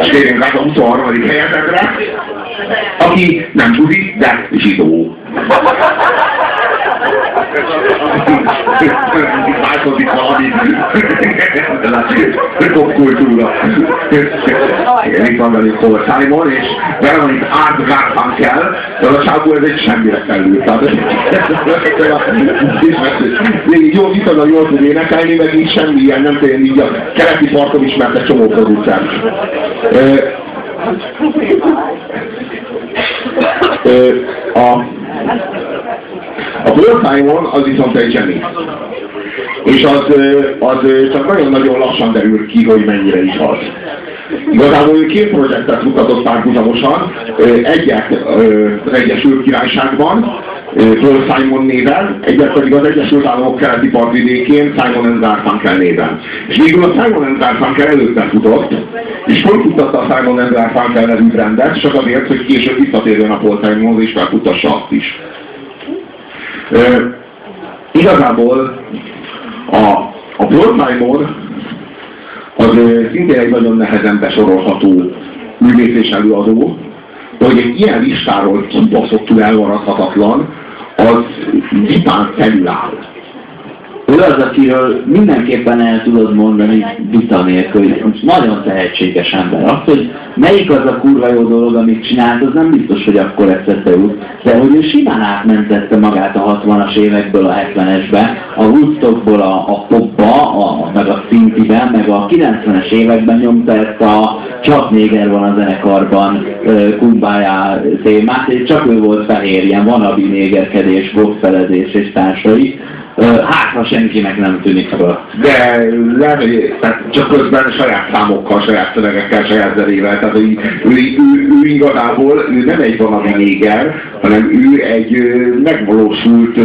És térjünk át a 23. helyezetre, aki nem buzi, de zsidó. Változik valami. Popkultúra. Igen, itt van velünk Paul Simon, és itt Art Garfunkel, de a csávó ez egy semmire felül. Tehát így jó, viszonylag jól tud énekelni, meg így semmi ilyen, nem tudom, így a keleti parton ismert egy csomó producer. A a Simon az viszont egy zseni. És az, az csak nagyon-nagyon lassan derül ki, hogy mennyire is az. Igazából ő két projektet mutatott párhuzamosan, egyet az Egyesült Királyságban, Paul Simon néven, egyet pedig az Egyesült Államok keleti partvidékén Simon Garfunkel néven. És végül a Simon Garfunkel előtte futott, és fölfuttatta a Simon Garfunkel nevű brandet, csak azért, hogy később visszatérjen a Paul Simonhoz, és felfutassa azt is. E, igazából a, a Simon az szintén egy nagyon nehezen besorolható művész és előadó, de hogy egy ilyen listáról kibaszottul elmaradhatatlan, az vitán felüláll. Ő az, akiről mindenképpen el tudod mondani vita nélkül, hogy nagyon tehetséges ember. Az, hogy melyik az a kurva jó dolog, amit csinált, az nem biztos, hogy akkor eszete jut. De hogy ő simán átmentette magát a 60-as évekből a 70-esbe, a Woodstockból a, a popba, a, meg a szintiben, meg a 90-es években nyomta ezt a csak néger van a zenekarban kumbájá témát, és csak ő volt fehér, ilyen vanabi négerkedés, gospelezés és társai Hát, ha senkinek nem tűnik fel. De lehet, hogy csak közben saját számokkal, saját szövegekkel, saját zenével. Tehát ő, ő, ő, ő igazából ő nem egy valami néger, hanem ő egy megvalósult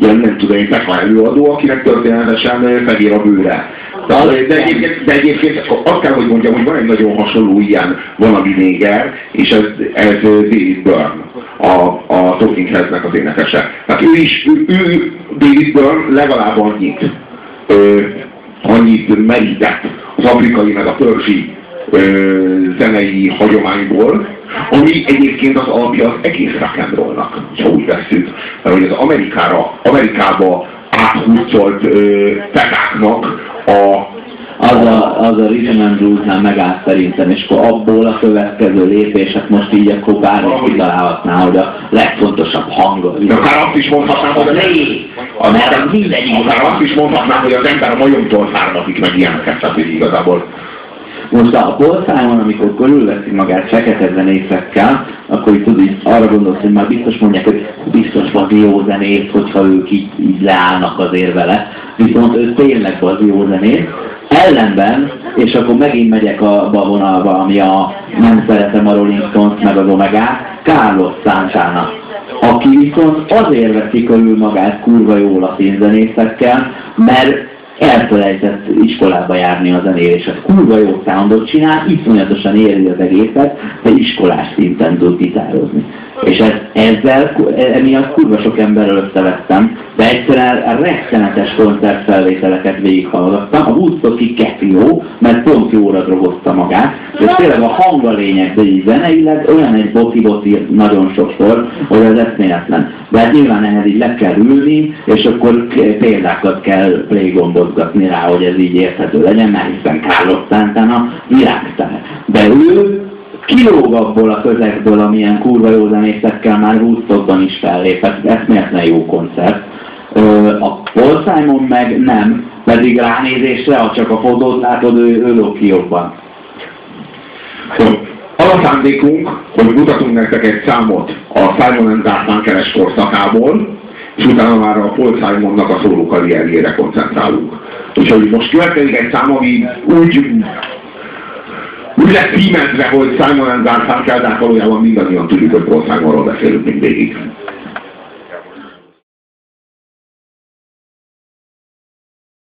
ilyen nem tudom én, tekla előadó, akinek történetesen fehér a bőre. De, de, egyébként, de egyébként azt kell, hogy mondjam, hogy van egy nagyon hasonló ilyen valami néger, és ez, ez David Byrne, a, a Talking Heads-nek az énekese. Tehát ő is, ő, ő David Byrne legalább annyit, ö, annyit merített az afrikai meg a törzsi ö, zenei hagyományból, ami egyébként az alapja az egész rock'n'rollnak, ha úgy veszük. Mert hogy az Amerikára, Amerikába áthúzolt tekáknak a az a, az a Rhythm and Blues-nál megállt szerintem, és akkor abból a következő lépések most így akkor bármi kitalálhatná, hogy a legfontosabb hang. De akár azt is mondhatnám, hogy a lé, mert mindegyik. Akár azt is mondhatnám, hogy az ember a majomtól származik meg ilyeneket, tehát igazából most a Paul amikor körülveszi magát fekete zenészekkel, akkor így tudod, így arra gondolsz, hogy már biztos mondják, hogy biztos van jó zenész, hogyha ők így, így leállnak azért vele. Viszont ő tényleg az jó zenész. Ellenben, és akkor megint megyek a vonalba, ami a nem szeretem a Rolling Stones meg az Omega, Carlos Santana aki viszont azért veszi körül magát kurva jó latin zenészekkel, mert elfelejtett iskolába járni a zenéléshez. Kurva jó soundot csinál, iszonyatosan érzi az egészet, de iskolás szinten tud gitározni. És ez, ezzel, emiatt kurva sok emberrel összevettem, de egyszerűen a rettenetes koncertfelvételeket végighallgattam. A Woodstocki keti jó, mert pont jóra drogozta magát, és tényleg a hang a lényeg, de így zeneileg olyan egy boti-boti nagyon sokszor, hogy az eszméletlen. De hát nyilván ehhez így le kell ülni, és akkor példákat kell playgombozgatni rá, hogy ez így érthető legyen, mert hiszen Carlos Santana világsztár. De ő kilóg abból a közegből, amilyen kurva jó zenészekkel már Woodstockban is fellépett, eszméletlen jó koncert. A Paul Simon meg nem, pedig ránézésre, ha csak a fotót látod, ő, ő lók ki jobban. Az a szándékunk, hogy mutatunk nektek egy számot a Simon Garfunkeles korszakából, és utána már a Paul Simonnak a szóló karrierjére koncentrálunk. Úgyhogy most következik egy szám, ami úgy úgy lett címezve, hogy Simon and Garfunkel, de hát valójában mindannyian tudjuk, hogy Paul Simonról beszélünk mindvégig.